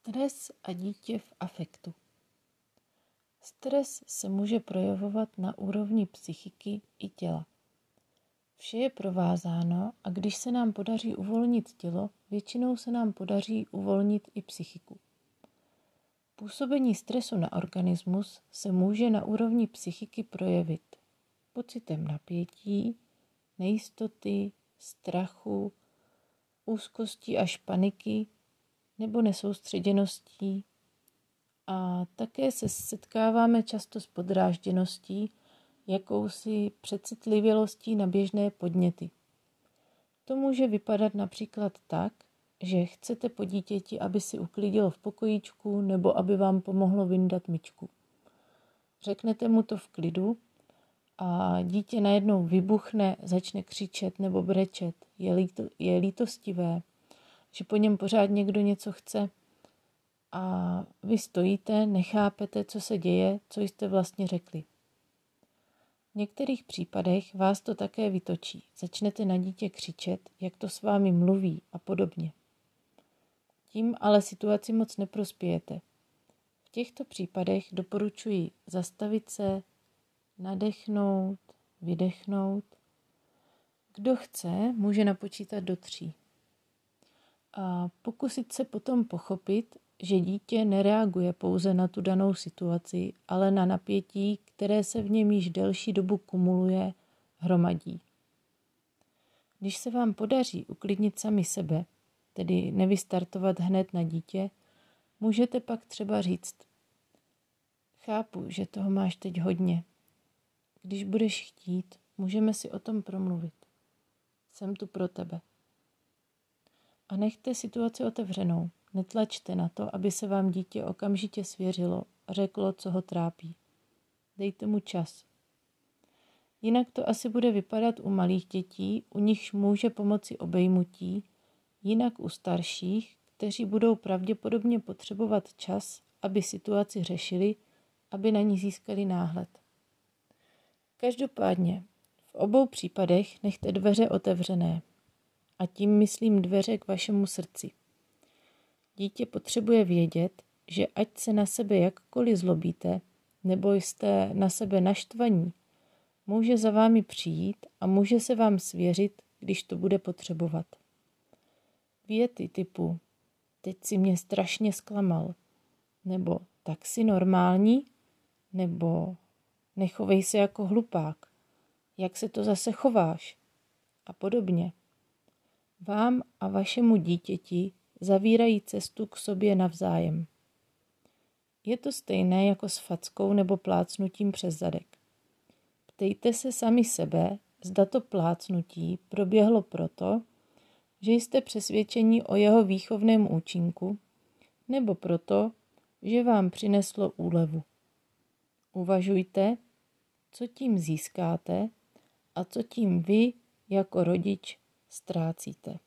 Stres a dítě v afektu. Stres se může projevovat na úrovni psychiky i těla. Vše je provázáno a když se nám podaří uvolnit tělo, většinou se nám podaří uvolnit i psychiku. Působení stresu na organismus se může na úrovni psychiky projevit pocitem napětí, nejistoty, strachu, úzkosti až paniky nebo nesoustředěností. A také se setkáváme často s podrážděností, jakousi přecitlivělostí na běžné podněty. To může vypadat například tak, že chcete po dítěti, aby si uklidilo v pokojíčku nebo aby vám pomohlo vyndat myčku. Řeknete mu to v klidu a dítě najednou vybuchne, začne křičet nebo brečet, je, líto, je lítostivé, že po něm pořád někdo něco chce a vy stojíte, nechápete, co se děje, co jste vlastně řekli. V některých případech vás to také vytočí. Začnete na dítě křičet, jak to s vámi mluví a podobně. Tím ale situaci moc neprospějete. V těchto případech doporučuji zastavit se, nadechnout, vydechnout. Kdo chce, může napočítat do tří a pokusit se potom pochopit, že dítě nereaguje pouze na tu danou situaci, ale na napětí, které se v něm již delší dobu kumuluje, hromadí. Když se vám podaří uklidnit sami sebe, tedy nevystartovat hned na dítě, můžete pak třeba říct, chápu, že toho máš teď hodně. Když budeš chtít, můžeme si o tom promluvit. Jsem tu pro tebe a nechte situaci otevřenou. Netlačte na to, aby se vám dítě okamžitě svěřilo a řeklo, co ho trápí. Dejte mu čas. Jinak to asi bude vypadat u malých dětí, u nichž může pomoci obejmutí, jinak u starších, kteří budou pravděpodobně potřebovat čas, aby situaci řešili, aby na ní získali náhled. Každopádně, v obou případech nechte dveře otevřené a tím myslím dveře k vašemu srdci. Dítě potřebuje vědět, že ať se na sebe jakkoliv zlobíte, nebo jste na sebe naštvaní, může za vámi přijít a může se vám svěřit, když to bude potřebovat. Věty typu teď si mě strašně zklamal, nebo tak si normální, nebo nechovej se jako hlupák, jak se to zase chováš a podobně vám a vašemu dítěti zavírají cestu k sobě navzájem. Je to stejné jako s fackou nebo plácnutím přes zadek. Ptejte se sami sebe, zda to plácnutí proběhlo proto, že jste přesvědčení o jeho výchovném účinku, nebo proto, že vám přineslo úlevu. Uvažujte, co tím získáte a co tím vy jako rodič ztrácíte.